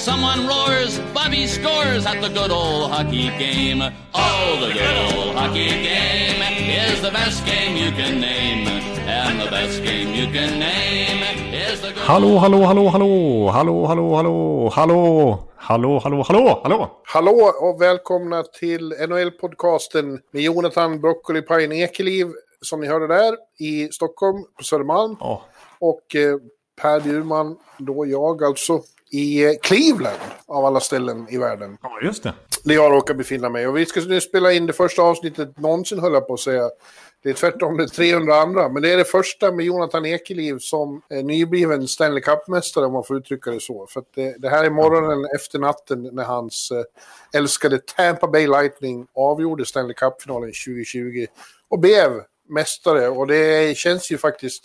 Someone roars, Bobby scores at the good old hockey game. Oh, the good old hockey game is the best game you can name. And the best game you can name is the good Hallå, hallå, hallå, hallå, hallå, hallå, hallå, hallå, hallå, hallå, hallå, hallå. Hallå och välkomna till NHL-podcasten med Jonathan Broccolipajen Ekeliv som ni hörde där i Stockholm på Södermalm. Ja, Och eh, Per Bjurman, då jag alltså, i eh, Cleveland av alla ställen i världen. ja, just det. Där jag råkar befinna mig. Och vi ska nu spela in det första avsnittet någonsin höll jag på att säga. Det är tvärtom det är 300 andra. Men det är det första med Jonathan Ekeliv som eh, nybliven Stanley Cup-mästare om man får uttrycka det så. För det, det här är morgonen efter natten när hans eh, älskade Tampa Bay Lightning avgjorde Stanley Cup-finalen 2020. Och blev mästare. Och det känns ju faktiskt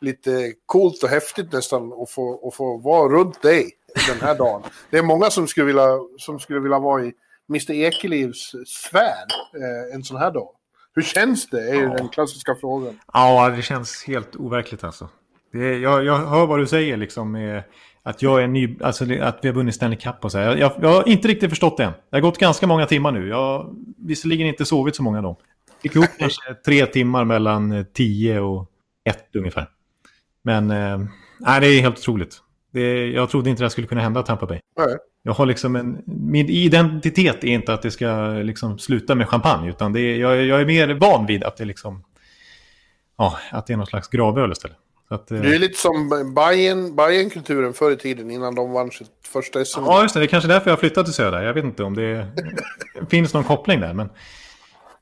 lite coolt och häftigt nästan att få, att få vara runt dig den här dagen. Det är många som skulle vilja, som skulle vilja vara i Mr Ekelivs sfär eh, en sån här dag. Hur känns det? är ju den klassiska frågan. Ja, det känns helt overkligt alltså. Är, jag, jag hör vad du säger liksom med att jag är ny, alltså att vi har vunnit Stanley Cup och så. Jag, jag, jag har inte riktigt förstått det än. Det har gått ganska många timmar nu. Jag har visserligen inte sovit så många dagar. Fick ihop kanske tre timmar mellan eh, tio och ett ungefär. Men eh, nej, det är helt otroligt. Det, jag trodde inte det skulle kunna hända Tampa Bay. Nej. Jag har liksom en, min identitet är inte att det ska liksom sluta med champagne. Utan det är, jag, jag är mer van vid att det liksom... Ja, att det är någon slags gravöl istället. Så att, eh, Du är lite som Bayern, Bayern-kulturen förr i tiden innan de vann sitt första SM. Ja, just det. Det är kanske därför jag har flyttat till Söder. Jag vet inte om det finns någon koppling där. Men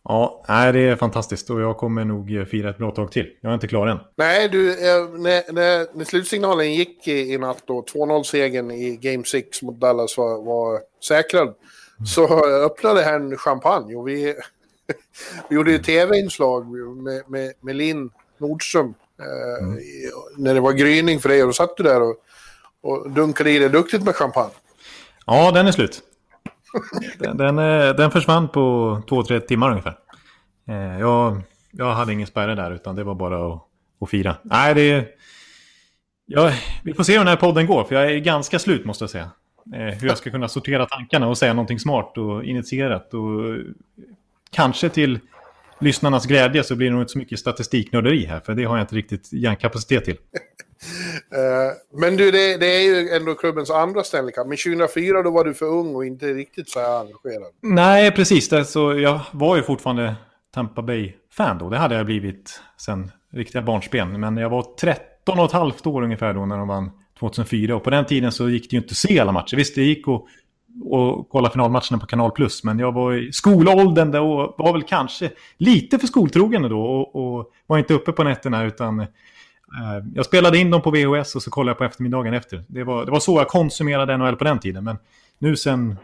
ja, nej, det är fantastiskt. Och jag kommer nog eh, fira ett bra tag till. Jag är inte klar än. Nej, du, eh, när, när, när slutsignalen gick i, i natt då, 2-0-segern i Game 6 mot Dallas var, var säkrad, så öppnade här en champagne och vi, vi gjorde ju tv-inslag med, med, med Linn Nordström eh, i- när det var gryning för dig och då satt du där och, och dunkade i dig duktigt med champagne. Ja, den är slut. Den, den, eh, den försvann på två, tre timmar ungefär. Eh, jag, jag hade ingen spärre där, utan det var bara att, att fira. Nej, det är... Ja, vi får se hur den här podden går, för jag är ganska slut måste jag säga. Eh, hur jag ska kunna sortera tankarna och säga någonting smart och initierat. Och kanske till lyssnarnas glädje så blir det nog inte så mycket statistiknörderi här, för det har jag inte riktigt hjärnkapacitet till. Eh, men du, det, det är ju ändå klubbens andra Stanley Cup. Men 2004 då var du för ung och inte riktigt så här engagerad. Nej, precis. Det, så jag var ju fortfarande Tampa Bay-fan då. Det hade jag blivit sen riktiga barnsben. Men jag var 13 och ett halvt år ungefär då när de vann 2004. Och på den tiden så gick det ju inte att se alla matcher. Visst, det gick att och kolla finalmatcherna på Kanal Plus. Men jag var i skolåldern då och var väl kanske lite för skoltrogen då. Och, och var inte uppe på nätterna utan eh, jag spelade in dem på VHS och så kollade jag på eftermiddagen efter. Det var, det var så jag konsumerade NHL på den tiden. Men nu sen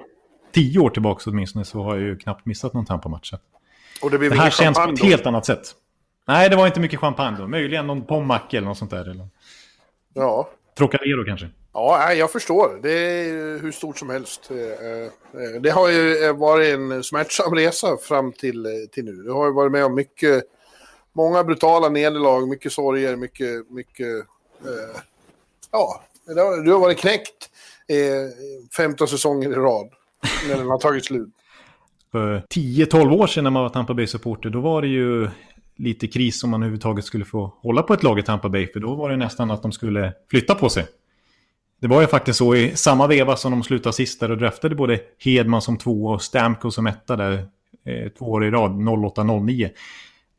tio år tillbaka åtminstone så har jag ju knappt missat någon Tampa-match. Och det blev Det här känns på ett helt annat sätt. Nej, det var inte mycket champagne då. Möjligen någon pommac eller något sånt där. Eller Ja. Trocadero kanske. Ja, jag förstår. Det är hur stort som helst. Eh, eh, det har ju eh, varit en smärtsam resa fram till, till nu. Du har ju varit med om mycket, många brutala nederlag, mycket sorger, mycket, mycket... Ja, du har varit knäckt 15 säsonger i rad när den har tagit slut. För 10-12 år sedan när man var Tampa Bay-supporter, då var det ju lite kris om man överhuvudtaget skulle få hålla på ett lag i Tampa Bay. För då var det nästan att de skulle flytta på sig. Det var ju faktiskt så i samma veva som de slutade sist där och draftade både Hedman som två och Stamkos som etta där eh, två år i rad, 08-09.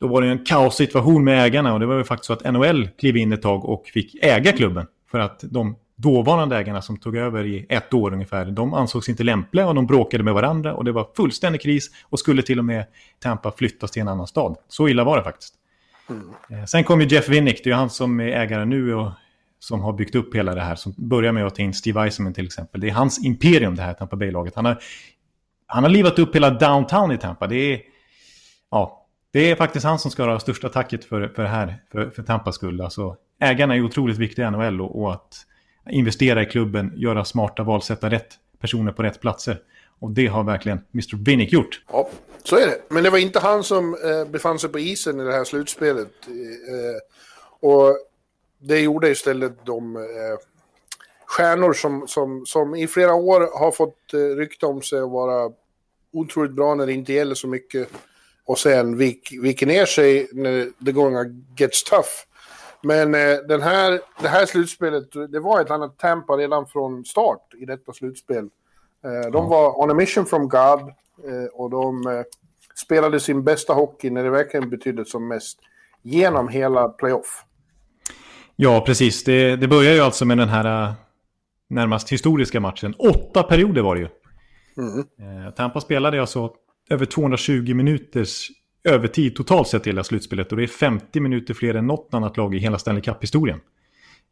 Då var det en kaossituation med ägarna och det var ju faktiskt så att NHL klev in ett tag och fick äga klubben. För att de dåvarande ägarna som tog över i ett år ungefär, de ansågs inte lämpliga och de bråkade med varandra och det var fullständig kris och skulle till och med Tampa flyttas till en annan stad. Så illa var det faktiskt. Eh, Sen kom ju Jeff Winnick, det är han som är ägare nu och som har byggt upp hela det här. Som börjar med att ta in Steve Eisenman till exempel. Det är hans imperium det här Tampa Bay-laget. Han har, han har livat upp hela downtown i Tampa. Det är, ja, det är faktiskt han som ska ha största tacket för, för det här, för, för Tampas skull. Alltså, ägarna är otroligt viktiga i NHL och, och, att investera i klubben, göra smarta val, sätta rätt personer på rätt platser. Och det har verkligen Mr. Vinnick gjort. Ja, så är det. Men det var inte han som eh, befann sig på isen i det här slutspelet. Eh, och det gjorde istället de eh, stjärnor som, som, som i flera år har fått eh, rykte om sig att vara otroligt bra när det inte gäller så mycket. Och sen vik, viker ner sig när the going gets tough. Men eh, den här, det här slutspelet, det var ett annat Tampa redan från start i detta slutspel. Eh, de var on a mission from God eh, och de eh, spelade sin bästa hockey när det verkligen betydde som mest genom hela playoff. Ja, precis. Det, det börjar ju alltså med den här uh, närmast historiska matchen. Åtta perioder var det ju. Mm. Uh, Tampa spelade alltså över 220 minuters övertid totalt sett i hela slutspelet. Och det är 50 minuter fler än något annat lag i hela Stanley Cup-historien.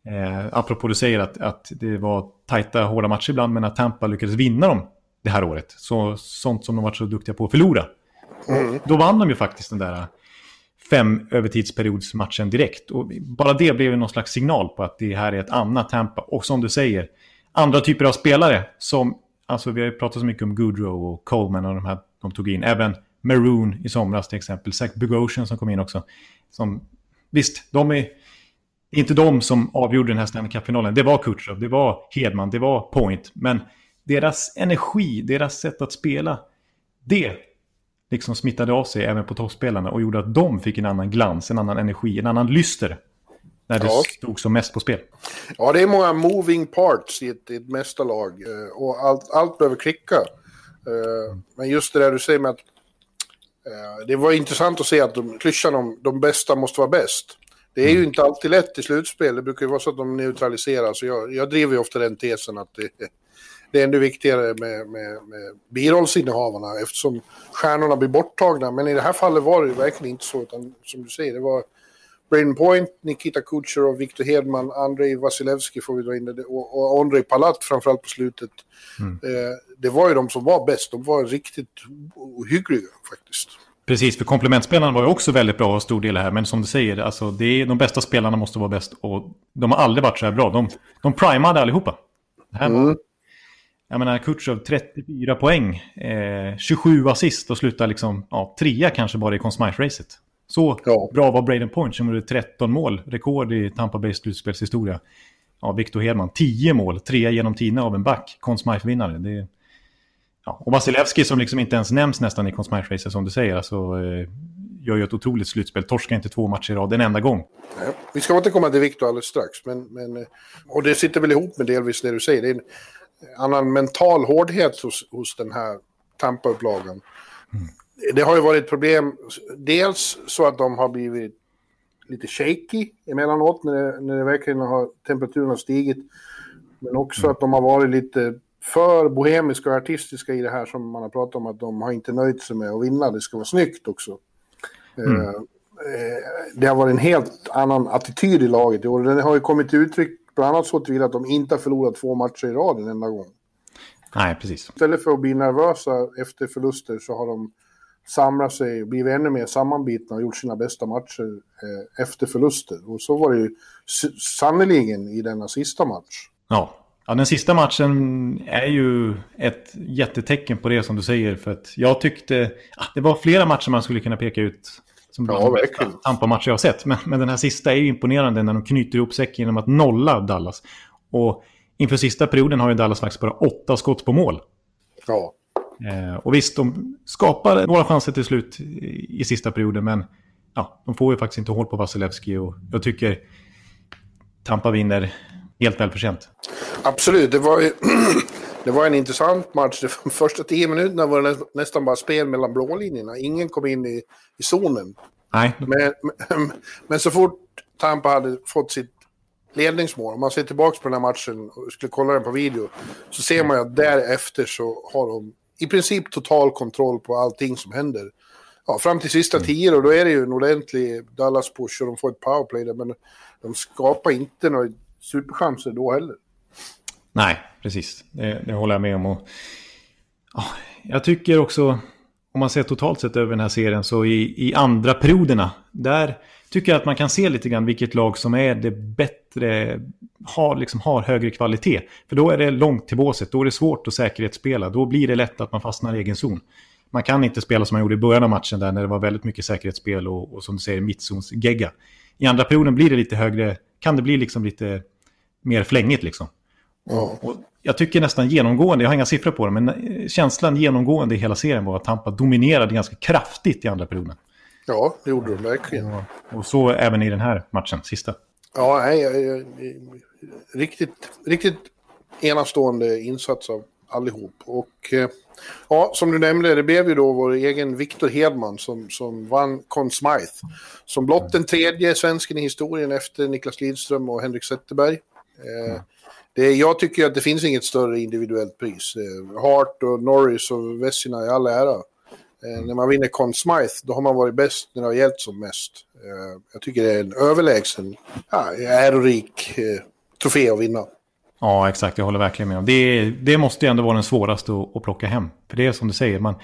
Eh, apropå du säger att, att det var tajta, hårda matcher ibland, men att Tampa lyckades vinna dem det här året. Så, sånt som de var så duktiga på att förlora. Mm. Då vann de ju faktiskt den där fem övertidsperiodsmatchen direkt. Och bara det blev någon slags signal på att det här är ett annat Tampa. Och som du säger, andra typer av spelare som, alltså vi har ju pratat så mycket om Goodrow och Coleman och de här de tog in. Även Maroon i somras till exempel. Zach Bogosian som kom in också. Som, visst, de är inte de som avgjorde den här Stanley Cup-finalen. Det var Kutjerov, det var Hedman, det var Point. Men deras energi, deras sätt att spela, det liksom smittade av sig även på toppspelarna och gjorde att de fick en annan glans, en annan energi, en annan lyster. När det ja. stod som mest på spel. Ja, det är många moving parts i ett, i ett mästarlag eh, och allt, allt behöver klicka. Eh, men just det där du säger med att eh, det var intressant att se att de, klyschan om de bästa måste vara bäst. Det är ju mm. inte alltid lätt i slutspel. Det brukar ju vara så att de neutraliseras. Jag, jag driver ju ofta den tesen att det, det är ännu viktigare med, med, med birollsinnehavarna eftersom stjärnorna blir borttagna. Men i det här fallet var det verkligen inte så. Utan som du säger, det var Braden Point, Nikita Kucherov, Victor Hedman, Andrei Vasilevski får vi dra in det, och, och Andrei Palat framförallt på slutet. Mm. Eh, det var ju de som var bäst. De var riktigt ohyggliga faktiskt. Precis, för komplementspelarna var ju också väldigt bra och stor del här. Men som du säger, alltså, det är, de bästa spelarna måste vara bäst. Och de har aldrig varit så här bra. De, de primade allihopa. Det här var, mm. Jag menar, Kutjov 34 poäng, eh, 27 assist och slutar liksom, ja, trea kanske bara i Consmite-racet. Så ja. bra var Braden Point som gjorde 13 mål, rekord i Tampa Bay slutspelshistoria. Ja, Victor Hedman, 10 mål, trea genom tiderna av en back, Consmite-vinnare. Det, ja. Och Vasilevski som liksom inte ens nämns nästan i Consmite-racet som du säger, alltså, eh, gör ju ett otroligt slutspel. Torskar inte två matcher i rad en enda gång. Ja, vi ska återkomma till Victor alldeles strax, men, men, eh, och det sitter väl ihop med delvis det du säger. Det är en annan mental hårdhet hos, hos den här Tampa-upplagan. Mm det har ju varit problem, dels så att de har blivit lite shaky emellanåt när det, när det verkligen har temperaturen har stigit. Men också mm. att de har varit lite för bohemiska och artistiska i det här som man har pratat om att de har inte nöjt sig med att vinna, det ska vara snyggt också. Mm. Uh, det har varit en helt annan attityd i laget i år. Den har ju kommit till uttryck bland annat så till att de inte har förlorat två matcher i rad en enda gång. Nej, precis. Istället för att bli nervösa efter förluster så har de samlat sig, blivit ännu mer sammanbitna och gjort sina bästa matcher eh, efter förluster. Och så var det ju sannoliken i denna sista match. Ja. ja, den sista matchen är ju ett jättetecken på det som du säger. För att jag tyckte, ja, det var flera matcher man skulle kunna peka ut som ja, verkligen. Tampa-matcher jag har sett. Men, men den här sista är ju imponerande när de knyter ihop säcken genom att nolla Dallas. Och inför sista perioden har ju Dallas faktiskt bara åtta skott på mål. Ja. Eh, och visst, de skapar några chanser till slut i, i sista perioden, men ja, de får ju faktiskt inte hål på Vasilevski och jag tycker Tampa vinner helt välförtjänt. Absolut, det var, det var en intressant match. De första tio minuterna var det nästan bara spel mellan blålinjerna. Ingen kom in i, i zonen. Nej. Men, men, men så fort Tampa hade fått sitt ledningsmål, om man ser tillbaka på den här matchen och skulle kolla den på video, så ser man ju att därefter så har de i princip total kontroll på allting som händer. Ja, fram till sista mm. tio då, då är det ju en ordentlig Dallas-push och de får ett powerplay där, men de skapar inte några superchanser då heller. Nej, precis. Det, det håller jag med om. Och, ja, jag tycker också, om man ser totalt sett över den här serien så i, i andra perioderna, där tycker jag att man kan se lite grann vilket lag som är det bättre, har, liksom, har högre kvalitet. För då är det långt till båset, då är det svårt att säkerhetsspela, då blir det lätt att man fastnar i egen zon. Man kan inte spela som man gjorde i början av matchen där när det var väldigt mycket säkerhetsspel och, och som du säger mittzonsgegga. I andra perioden blir det lite högre, kan det bli liksom lite mer flängigt liksom. Och, och jag tycker nästan genomgående, jag har inga siffror på det, men känslan genomgående i hela serien var att Tampa dominerade ganska kraftigt i andra perioden. Ja, det gjorde de verkligen. Och, så även i den här matchen, sista. Ja, nej, riktigt, riktigt enastående insats av allihop. Och eh, ja, som du nämnde, det blev ju då vår egen Viktor Hedman som, som vann Conn Smythe. Som blott den tredje svensken i historien efter Niklas Lidström och Henrik Zetterberg. Eh, det, jag tycker att det finns inget större individuellt pris. Eh, Hart och Norris och Vessina i all ära. Eh, när man vinner Conn Smythe, då har man varit bäst när det har gällt som mest. Eh, jag tycker det är en överlägsen, ja, ärorik trofé att vinna. Ja, exakt. Jag håller verkligen med. Det, det måste ju ändå vara den svåraste att, att plocka hem. För det är som du säger, man,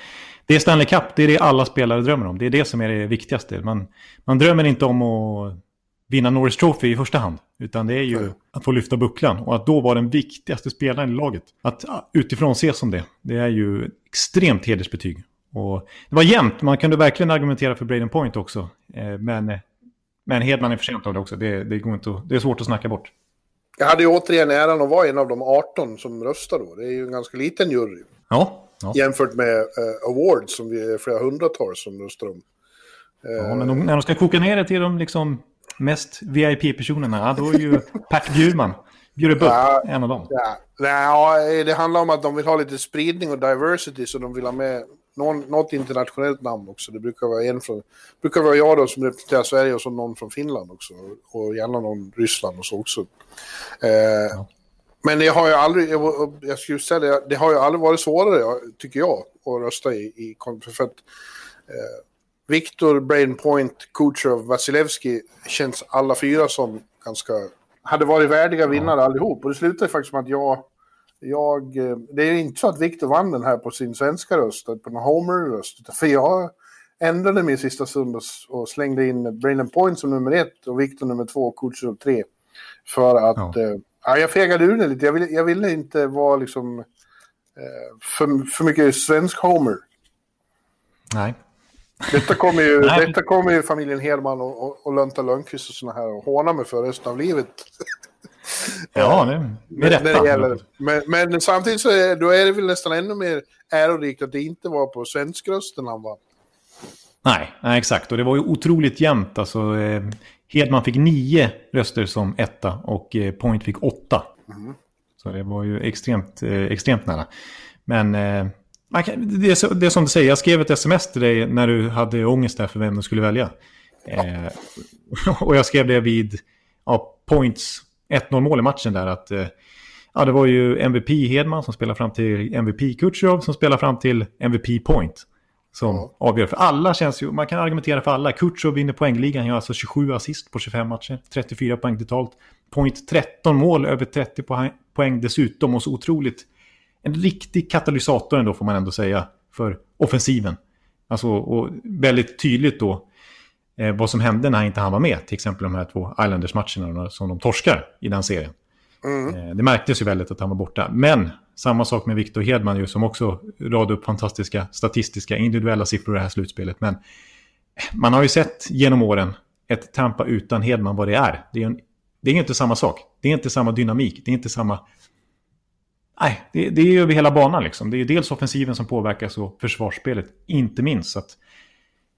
det är Stanley Cup, det är det alla spelare drömmer om. Det är det som är det viktigaste. Man, man drömmer inte om att vinna Norris Trophy i första hand. Utan det är ju att få lyfta bucklan och att då vara den viktigaste spelaren i laget. Att utifrån ses som det, det är ju extremt hedersbetyg. Och det var jämnt, man kunde verkligen argumentera för Braden Point också. Eh, men, men Hedman är förtjänt av det också, det, det, går inte att, det är svårt att snacka bort. Jag hade ju återigen äran att vara en av de 18 som röstade då. Det är ju en ganska liten jury. Ja. ja. Jämfört med uh, awards som vi är flera hundratals som röstar om. Ja, men de, när de ska koka ner det till de liksom mest VIP-personerna, då är ju Pat Bjurman, Bjurebupp, ja, en av dem. Ja. ja, det handlar om att de vill ha lite spridning och diversity, så de vill ha med någon, något internationellt namn också. Det brukar vara en från, brukar vara jag då som representerar Sverige och så någon från Finland också. Och gärna någon Ryssland och så också. Eh, ja. Men det har ju aldrig, jag, jag skulle säga det, det har ju aldrig varit svårare, tycker jag, att rösta i, i för att eh, Viktor, Brainpoint, Kucherov, Vasilevski känns alla fyra som ganska... Hade varit värdiga vinnare allihop. Och det slutade faktiskt med att jag... jag det är inte så att Viktor vann den här på sin svenska röst, på en homer-röst. För jag ändrade min sista stund och, slängde in Brain Point som nummer ett och Viktor nummer två och Kucherov tre. För att... Ja. Eh, ja, jag fegade ur det lite. Jag ville, jag ville inte vara liksom... Eh, för, för mycket svensk homer. Nej. Detta kommer ju, detta kommer ju familjen Hedman och, och, och Lönta Lönnqvist och såna här och håna mig för resten av livet. Ja, det, med rätta. Det gäller. Men, men, samtidigt så är, då är det väl nästan ännu mer ärorikt att det inte var på svenskrösten han vann. Nej, nej, exakt. Och det var ju otroligt jämnt. Alltså, eh, Hedman fick nio röster som etta och eh, Point fick åtta. Mm. Så det var ju extremt, eh, extremt nära. Men eh, kan, det, är, det är som du säger, jag skrev ett sms till dig när du hade ångest där för vem du skulle välja. Eh, och jag skrev det vid ja, points 1-0 mål i matchen där. Att, eh, ja, det var ju MVP Hedman som spelar fram till MVP Kutjerov som spelar fram till MVP Point. Som mm. avgör. För alla känns ju, man kan argumentera för alla. Kutjerov vinner poängligan, han gör alltså 27 assist på 25 matcher. 34 poäng totalt. Point 13 mål, över 30 poäng dessutom. Och så otroligt en riktig katalysator ändå får man ändå säga för offensiven. Alltså, och väldigt tydligt då eh, vad som hände när han inte han var med. Till exempel de här två Islanders-matcherna som de torskar i den serien. Mm. Eh, det märktes ju väldigt att han var borta. Men samma sak med Victor Hedman ju, som också radade upp fantastiska statistiska individuella siffror i det här slutspelet. Men man har ju sett genom åren ett Tampa utan Hedman vad det är. Det är, en, det är inte samma sak. Det är inte samma dynamik. Det är inte samma Nej, det, det är ju över hela banan liksom. Det är dels offensiven som påverkas och försvarsspelet, inte minst. Så att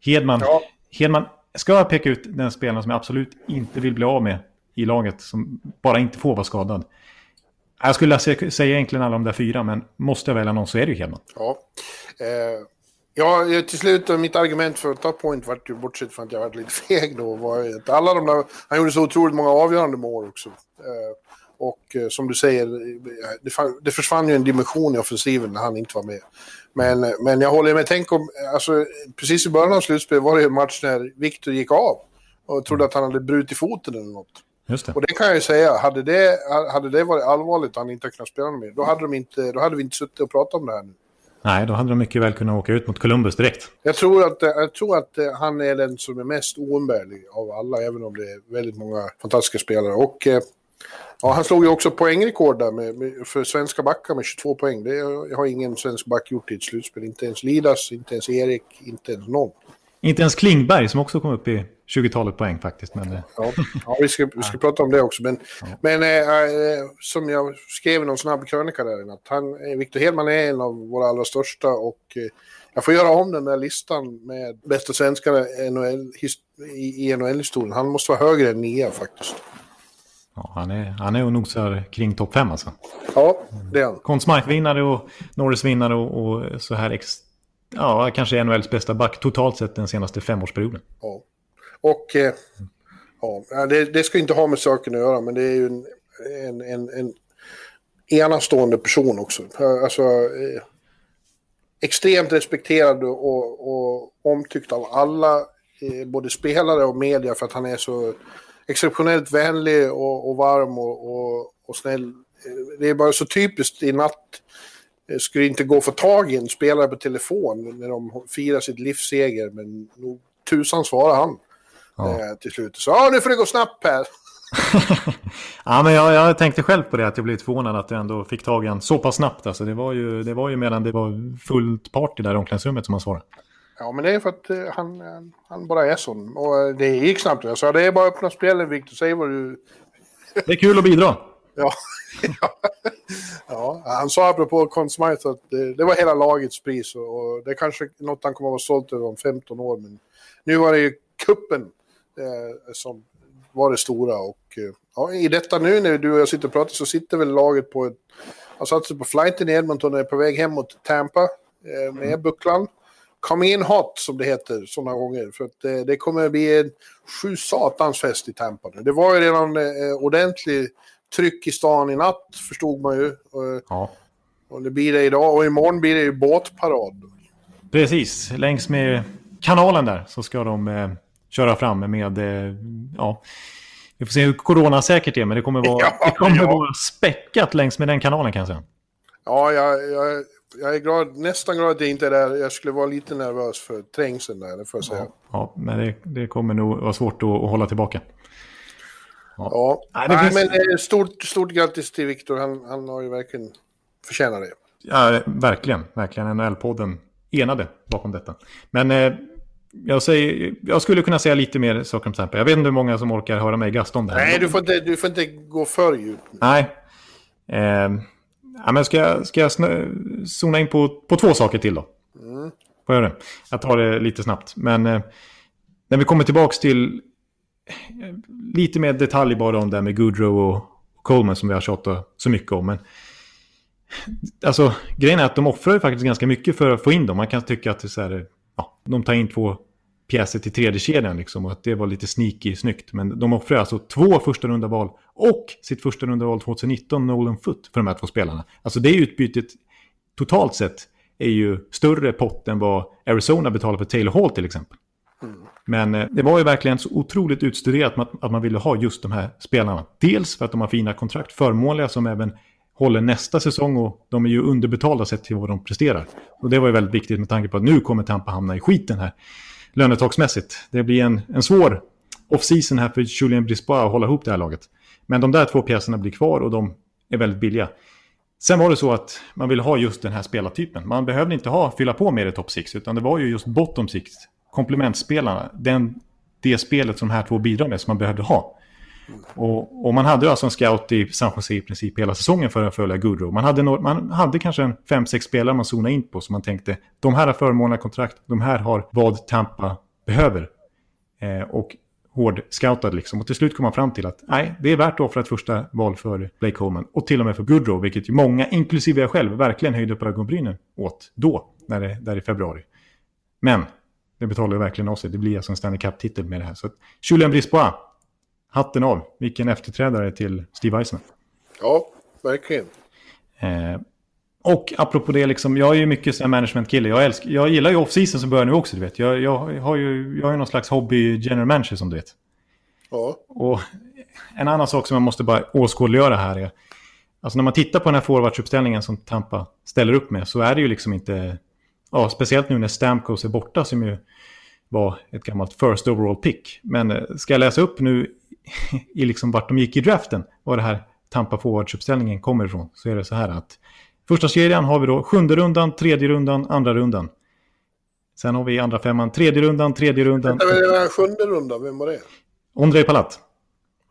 Hedman, ja. Hedman ska peka ut den spelaren som jag absolut inte vill bli av med i laget, som bara inte får vara skadad. Jag skulle säga egentligen alla de där fyra, men måste jag välja någon så är det ju Hedman. Ja. Eh, ja, till slut, mitt argument för att ta point vart ju, bortsett från att jag varit lite feg då, var att alla de där, han gjorde så otroligt många avgörande mål också. Eh, och eh, som du säger, det, det försvann ju en dimension i offensiven när han inte var med. Men, eh, men jag håller med, tänk om, alltså, precis i början av slutspelet var det en match när Viktor gick av och trodde att han hade brutit foten eller något. Just det. Och det kan jag ju säga, hade det, hade det varit allvarligt och han inte kunnat spela mer, då hade, de inte, då hade vi inte suttit och pratat om det här nu. Nej, då hade de mycket väl kunnat åka ut mot Columbus direkt. Jag tror att, jag tror att eh, han är den som är mest oumbärlig av alla, även om det är väldigt många fantastiska spelare. Och eh, ja, han slog ju också poängrekord där med, med, för svenska backar med 22 poäng. Det har ingen svensk back gjort i ett slutspel. Inte ens Lidas, inte ens Erik, inte ens någon. Inte ens Klingberg som också kom upp i 20-talet poäng faktiskt. Men... Eh. Ja, ja, vi ska, vi ska prata om det också. Men, ja. men äh, som jag skrev i någon snabb krönika där, att han, Victor Hedman är en av våra allra största och äh, jag får göra om den där listan med bästa svenskar NHL, i, i NHL-historien. Han måste vara högre än Nia faktiskt. Ja, han är, han är och nosar kring topp fem alltså. Ja, det är han. Conn Smythe-vinnare och Norris-vinnare och, och, så här ex, ja, kanske NHLs bästa back totalt sett den senaste femårsperioden. Ja. Och eh, ja, det, det, ska inte ha med saken att göra, men det är ju en, en, en, en enastående person också. Alltså, eh, extremt respekterad och, och omtyckt av alla, eh, både spelare och media, för att han är så exceptionellt vänlig och, och varm och, och, och snäll. Det är bara så typiskt i natt eh, skulle inte gå att få tag i en spelare på telefon när de firar sitt livsseger, men nog tusan svarar han ja. eh, till slut. Så ja, nu får det gå snabbt här. ja, men jag, jag tänkte själv på det, att jag blev förvånad att jag ändå fick tag i en så pass snabbt. Alltså, det, var ju, det var ju medan det var fullt party där i omklädningsrummet som han svarade. Ja, men det är för att uh, han, han bara är sån. Och uh, det gick snabbt. Jag sa det är bara att öppna spelen, Victor. Säg vad du... det är kul att bidra. ja. ja, han sa apropå Conn Smythe att det, det, var hela lagets pris. Och, det är kanske något han kommer att vara stolt över om 15 år. Men nu var det ju kuppen eh, som var det stora. Och eh, ja, i detta nu när du och jag sitter och pratar så sitter väl laget på ett... Han satte sig på flighten i Edmonton och är på väg hem mot Tampa eh, med mm. bucklan. Come in hot som det heter sådana gånger. För att eh, det kommer att bli en sju satans fest i Tampa nu. Det var ju redan eh, ordentlig tryck i stan i natt förstod man ju. Och, ja. och det blir det idag och imorgon blir det ju båtparad. Precis, längs med kanalen där så ska de eh, köra fram med, eh, ja, vi får se hur coronasäkert det är, men det kommer vara, ja, det kommer ja. vara späckat längs med den kanalen kan jag säga. Ja, jag, jag, jag är glad, nästan glad att jag inte är där. Jag skulle vara lite nervös för trängseln där, får jag säga. Ja, ja men det, det, kommer nog vara svårt att, att hålla tillbaka. Ja, ja. Nej, Nej finns... men eh, stort, stort grattis till Viktor. Han, han har ju verkligen förtjänat det. Ja, verkligen. Verkligen. NHL-podden enade bakom detta. Men eh, jag, säger, jag skulle kunna säga lite mer saker om Tampa. Jag vet inte hur många som orkar höra mig gasta om det här. Nej, du får inte, du får inte gå för djupt. Nej. Eh, ja, men ska, jag, ska jag zona in på, på två saker till då? Mm. Får jag det? Jag tar det lite snabbt. Men eh, när vi kommer tillbaka till eh, lite mer detalj bara om det här med Goodrow och Coleman som vi har tjatat så mycket om. Men alltså, grejen är att de offrar ju faktiskt ganska mycket för att få in dem. Man kan tycka att det är så här, ja, de tar in två pjäser till tredje kedjan liksom och att det var lite sneaky snyggt. Men de offrar alltså två första runda val och sitt första runda val 2019, Nolan Foot, för de här två spelarna. Alltså det utbytet totalt sett är ju större pott än vad Arizona betalar för Taylor Hall till exempel. Mm. Men eh, det var ju verkligen så otroligt utstuderat att, att man ville ha just de här spelarna. Dels för att de har fina kontrakt, förmånliga som även håller nästa säsong och de är ju underbetalda sett till vad de presterar. Och det var ju väldigt viktigt med tanke på att nu kommer Tampa hamna i skiten här lönetaksmässigt. Det blir en, en svår off-season här för Julian Brisbois att hålla ihop det här laget. Men de där två pjäserna blir kvar och de är väldigt billiga. Sen var det så att man ville ha just den här spelartypen. Man behövde inte ha, fylla på med det top 6, utan det var ju just bottom 6, komplementspelarna, den, det spelet som de här två bidrar med som man behövde ha. Och, och, man hade alltså en scout i San Jose i princip hela säsongen för att följa Goodrow. Man hade, no man hade kanske en fem sex spelare man zonade in på som man tänkte de här har förmånliga kontrakt, de här har vad Tampa behöver. Eh, och hård scoutad liksom. Och till slut kom man fram till att nej, det är värt att offra ett första val för Blake Coleman. Och till och med för Goodrow, vilket ju många, inklusive jag själv, verkligen höjde på ögonbrynen åt då, när det, där i februari. Men det betalar ju verkligen av sig. Det blir alltså en Stanley Cup-titel med det här. Så Julian Brisbois, hatten av. Vilken efterträdare till Steve Eisner. Ja, verkligen. Eh, och apropå det, liksom, jag är ju mycket management-kille. Jag, jag gillar ju off-season som börjar nu också, du vet. Jag, jag, har ju, jag har ju någon slags hobby general manager som du vet. Ja. Och en annan sak som jag måste bara åskådliggöra här är... Alltså när man tittar på den här forwardsuppställningen som Tampa ställer upp med så är det ju liksom inte... Ja, speciellt nu när Stamkos är borta som ju var ett gammalt first overall pick. Men eh, ska jag läsa upp nu i liksom vart de gick i draften, var det här Tampa forwardsuppställningen kommer ifrån, så är det så här att första serien har vi då sjunde rundan, tredje rundan, andra rundan. Sen har vi andra femman, tredje rundan, tredje rundan. Vänta, sjunde rundan, vem var det? Ondrej Palat.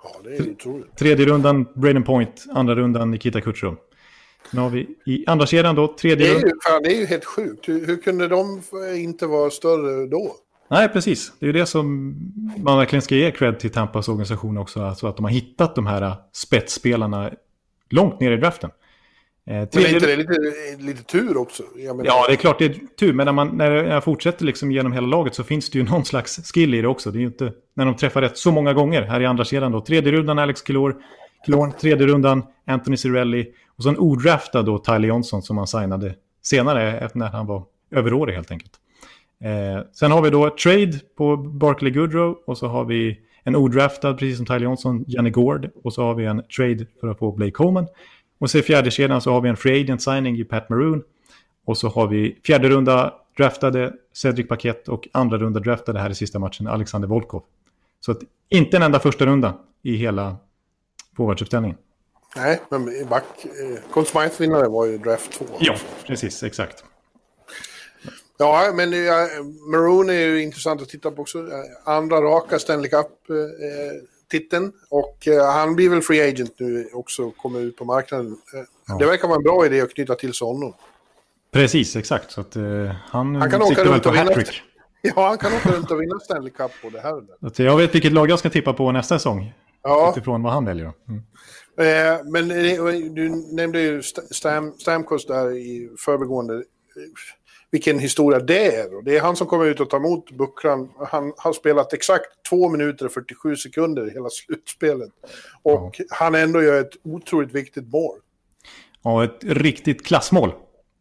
Ja, det är otroligt. Tredje rundan, Braden Point. Andra rundan, Nikita Kucherov. Sen har vi i andra kedjan då, tredje Det är, ju, fan, det är ju helt sjukt. Hur, hur kunde de inte vara större då? Nej, precis. Det är ju det som man verkligen ska ge cred till Tampas organisation också. Alltså att de har hittat de här spetsspelarna långt ner i draften. Eh, Men är inte det lite, lite tur också? Menar, Ja, det är klart det är tur. Men när, man, när jag fortsätter liksom genom hela laget så finns det ju någon slags skill i det också. Det är ju inte när de träffar rätt så många gånger här i andra kedjan då. Tredje rundan Alex Kilor, Kilorn, tredje rundan Anthony Cirelli och så en odraftad då Tyler Johnson som han signade senare när han var överårig helt enkelt. Eh, sen har vi då trade på Barkley Goodrow och så har vi en odraftad, precis som Tyler Johnson, Janne Gord. Och så har vi en trade för att få Blake Coleman. Och så i fjärde kedjan så har vi en free agent signing i Pat Maroon. Och så har vi fjärde runda draftade Cedric Paquette och andra runda draftade här i sista matchen Alexander Volkov. Så att inte en enda första runda i hela forwardsuppställningen. Nej, men back... Eh, Conn Smythe-vinnare var ju draft 2. precis, exakt. Ja, men eh, Maroon är ju intressant att titta på också. Eh, Andra raka Stanley Cup-titeln. och eh, han blir väl free agent nu också, kommer ut på marknaden. Eh, Ja. Det verkar vara en bra idé att knyta till sig honom. Precis, exakt. Så att, eh, han, Han kan åka runt på och vinna. Ja, han kan åka runt och vinna Stanley Cup och det här att jag vet vilket lag jag ska tippa på nästa säsong. Ja, Utifrån vad han väljer. Mm. eh, men eh, du nämnde ju St- Stam, Stamkos där i förbigående. Vilken historia det är. Och det är han som kommer ut och tar emot bucklan. Han har spelat exakt 2 minuter och 47 sekunder i hela slutspelet. Och han ändå gör ett otroligt viktigt mål. Ja, ett riktigt klassmål.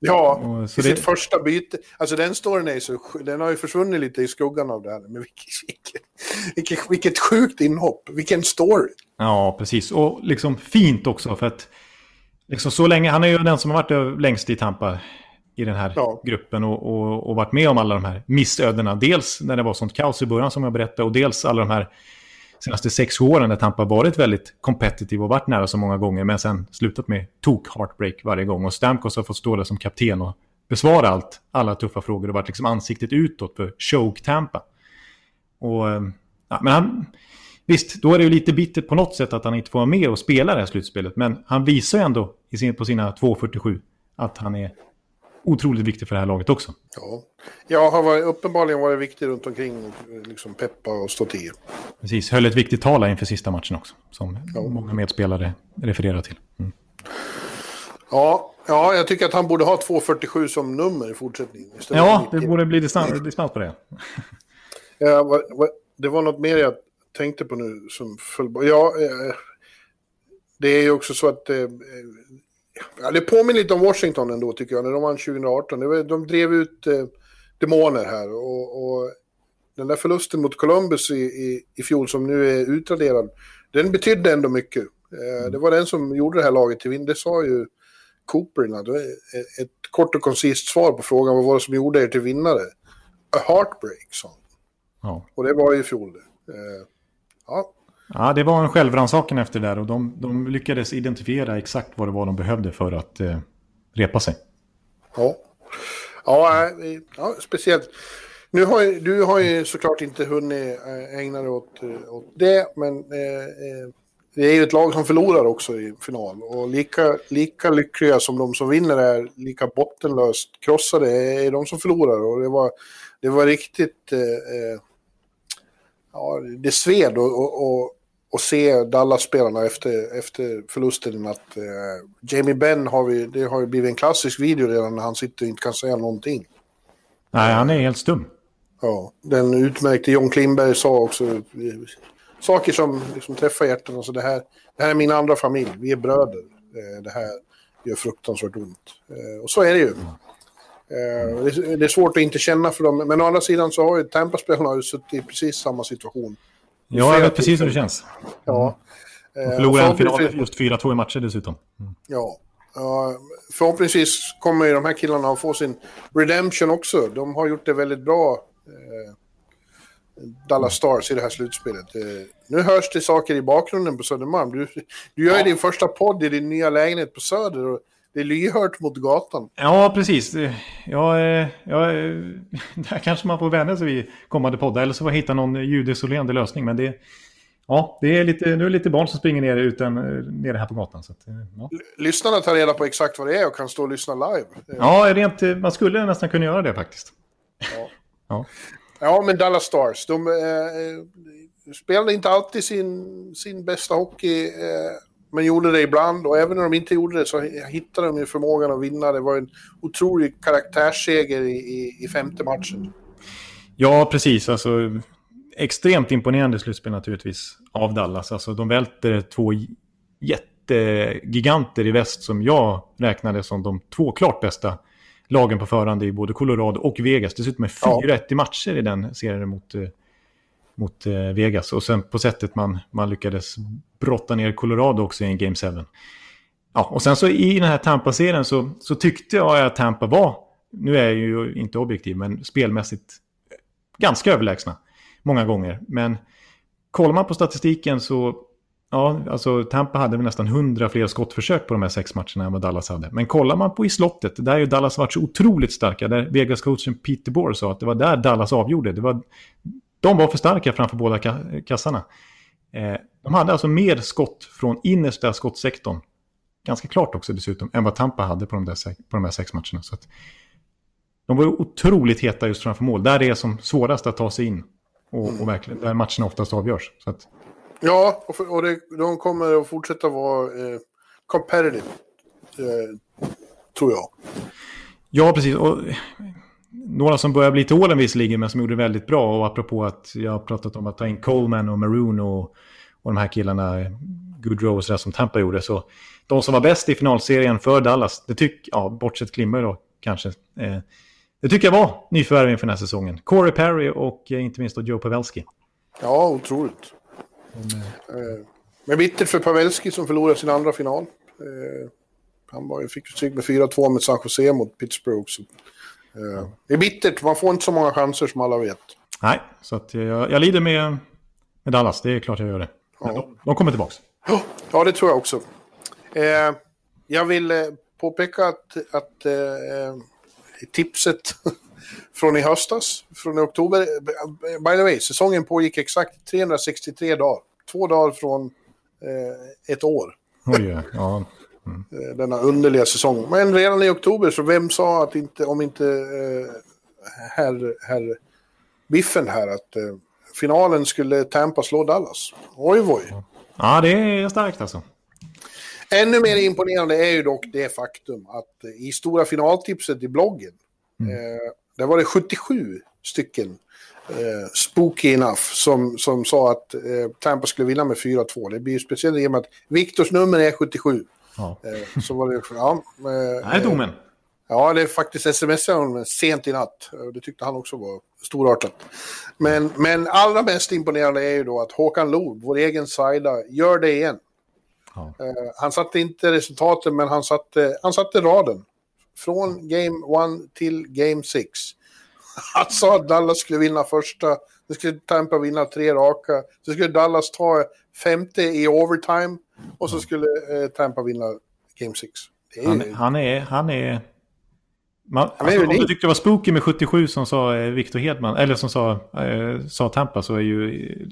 Ja, så i det- sitt första byte. Alltså den storyn är så, den har ju försvunnit lite i skuggan av det här. Men vilket, vilket, vilket, vilket sjukt inhopp, vilken story. Ja, precis. Och liksom fint också för att liksom så länge, han är ju den som har varit längst i Tampa i den här Ja. gruppen och, och, och varit med om alla de här missödena. Dels när det var sånt kaos i början som jag berättade och dels alla de här senaste sex åren när Tampa varit väldigt competitive och varit nära så många gånger men sen slutat med tok-heartbreak varje gång. Och Stamkos har fått stå där som kapten och besvara allt, alla tuffa frågor och varit liksom ansiktet utåt för choke Tampa. Och, eh, ja, men han, visst, då är det ju lite bittert på något sätt att han inte får vara med och spela det här slutspelet. Men han visar ju ändå sin, på sina 2.47 att han är otroligt viktig för det här laget också. Ja, jag har varit, uppenbarligen varit viktig runt omkring liksom peppa och stå till. Precis, höll ett viktigt tal inför sista matchen också. Som Ja. många medspelare refererar till. Mm. Ja, ja, jag tycker att han borde ha 2.47 som nummer i fortsättningen. Ja, det 90. borde bli distans, distans på det. Ja, vad, vad, det var något mer jag tänkte på nu som föll. Ja, eh, det är ju också så att... Eh, ja, det påminner lite om Washington ändå tycker jag, när de vann 2018. Det var, de drev ut eh, demoner här och, och den där förlusten mot Columbus i, i, i fjol som nu är utraderad, den betydde ändå mycket. Eh, det var den som gjorde det här laget till vinn. Det sa ju Cooper innan. Ett kort och koncist svar på frågan vad var det som gjorde er till vinnare? A heartbreak, sa han. Ja. Och det var ju i fjol. Eh, ja, ja, det var en självrannsakan efter det där och de, de lyckades identifiera exakt vad det var de behövde för att eh, repa sig. ja. Ja, eh, ja, speciellt. Nu har ju, du har ju såklart inte hunnit eh, ägna dig åt, eh, åt det, men eh, det är ju ett lag som förlorar också i final. Och lika, lika lyckliga som de som vinner är, lika bottenlöst krossade är de som förlorar. Och det var, det var riktigt... Eh, ja, det sved och, och, och, och se Dallas-spelarna efter, efter förlusten att eh, Jamie Benn har vi, det har ju blivit en klassisk video redan när han sitter och inte kan säga någonting. Nej, han är helt stum. Ja, den utmärkte John Klingberg sa också saker som liksom träffar hjärtat. Alltså det, här, det här är min andra familj, vi är bröder. Eh, det här gör fruktansvärt ont. Eh, och så är det ju. Eh, det, är- svårt att inte känna för dem, men å andra sidan så har ju Tampa-spelarna suttit i precis samma situation. Ja, jag vet precis hur det känns. Ja. De förlorade en final just 4-2 i matcher dessutom. Mm. Ja. Uh, förhoppningsvis kommer ju de här killarna att få sin redemption också. De har gjort det väldigt bra. Uh, Dallas Stars i det här slutspelet. Uh, nu hörs det saker i bakgrunden på Södermalm. Du, du gör ja. din första podd i din nya lägenhet på Söder. Och det är lyhört mot gatan. Ja, precis. Ja, ja, där kanske man får vänja sig vid kommande poddar. Eller så får jag hitta någon ljudisolerande lösning. Men det, Ja, det är lite, nu är det lite barn som springer ner utan, nere här på gatan. Så att, ja. Lyssnarna tar reda på exakt vad det är och kan stå och lyssna live. Ja, rent, man skulle nästan kunna göra det faktiskt. Ja, ja. ja men Dallas Stars, de eh, spelade inte alltid sin, sin bästa hockey, eh, men gjorde det ibland. Och även när de inte gjorde det så hittade de ju förmågan att vinna. Det var en otrolig karaktärsseger i, i, i femte matchen. Ja, precis. Alltså, extremt imponerande slutspel naturligtvis av Dallas. Alltså de välter två jättegiganter i väst som jag räknade som de två klart bästa lagen på förhand i både Colorado och Vegas. Dessutom med 4-1 ja. i matcher i den serien mot, eh, mot eh, Vegas. Och sen på sättet man, man lyckades brotta ner Colorado också i en Game 7. Ja, och sen så i den här Tampa-serien så, så tyckte jag att Tampa var, nu är jag ju inte objektiv, men spelmässigt ganska överlägsna många gånger. Men kollar man på statistiken så, ja, alltså Tampa hade väl nästan 100 fler skottförsök på de här sex matcherna än vad Dallas hade. Men kollar man på i slottet, där ju Dallas varit så otroligt starka. Där Vegas-coachen Peter Bohr sa att det var där Dallas avgjorde. Det var, de var för starka framför båda kassarna. Eh, de hade alltså mer skott från innersta skottsektorn, ganska klart också dessutom, än vad Tampa hade på de, där, på de här sex matcherna. Så de var otroligt heta just framför mål. Där det är som svårast att ta sig in. Och, och verkligen, där matcherna oftast avgörs. Att... Ja, och, för, och det, de kommer att fortsätta vara eh, competitive. Eh, tror jag. Ja, precis. Och, några som börjar bli till åren visserligen, men som gjorde väldigt bra. Och apropå att jag har pratat om att ta in Coleman och Maroon och, och de här killarna, Goodrow och sådär som Tampa gjorde. Så de som var bäst i finalserien för Dallas, det tycker jag, bortsett Klimmer då kanske, eh, det tycker jag var nyförvärv inför den här säsongen. Corey Perry och eh, inte minst då Joe Pavelski. Ja, otroligt. Mm. Eh, men bittert för Pavelski som förlorade sin andra final. Eh, han var, fick stryk med 4-2 med San Jose mot Pittsburgh. Så, eh, det är bittert, man får inte så många chanser som alla vet. Nej, så jag, jag lider med, med Dallas, det är klart jag gör det. Ja. de, de kommer tillbaka. Ja, det tror jag också. Eh, jag vill eh, påpeka att, att tipset från i höstas, från i oktober. By the way, säsongen pågick exakt 363 dagar. Två dagar från eh, ett år. Oj, ja. Mm. Eh, denna underliga säsong. Men redan i oktober, så vem sa att inte, om inte eh, herr, herr Biffen här, att eh, finalen skulle Tampa slå Dallas? Oj, oj. Ja, det är starkt alltså. Ännu mer imponerande är ju dock det faktum att i stora finaltipset i bloggen, mm. eh, där var det 77 stycken eh, spooky enough som, som sa att eh, Tampa skulle vinna med 4-2. Det blir ju speciellt i och med att Viktors nummer är 77. Ja. Eh, så var det, ja, eh, det är domen. Ja, det är faktiskt sms honom sent i natt. Det tyckte han också var storartat. Men, men allra mest imponerande är ju då att Håkan Loob, vår egen sida, gör det igen. Ja. Han satte inte resultaten, men han satte, han satte raden. Från Game 1 till Game 6. Han sa att Dallas skulle vinna första, nu skulle Tampa vinna tre raka, så skulle Dallas ta femte i overtime och så skulle uh, Tampa vinna Game 6. Han, han, är, han är... Man, alltså, om du tyckte det var spooky med 77 som sa eh, Victor Hedman, eller som sa, eh, sa Tampa så är ju eh,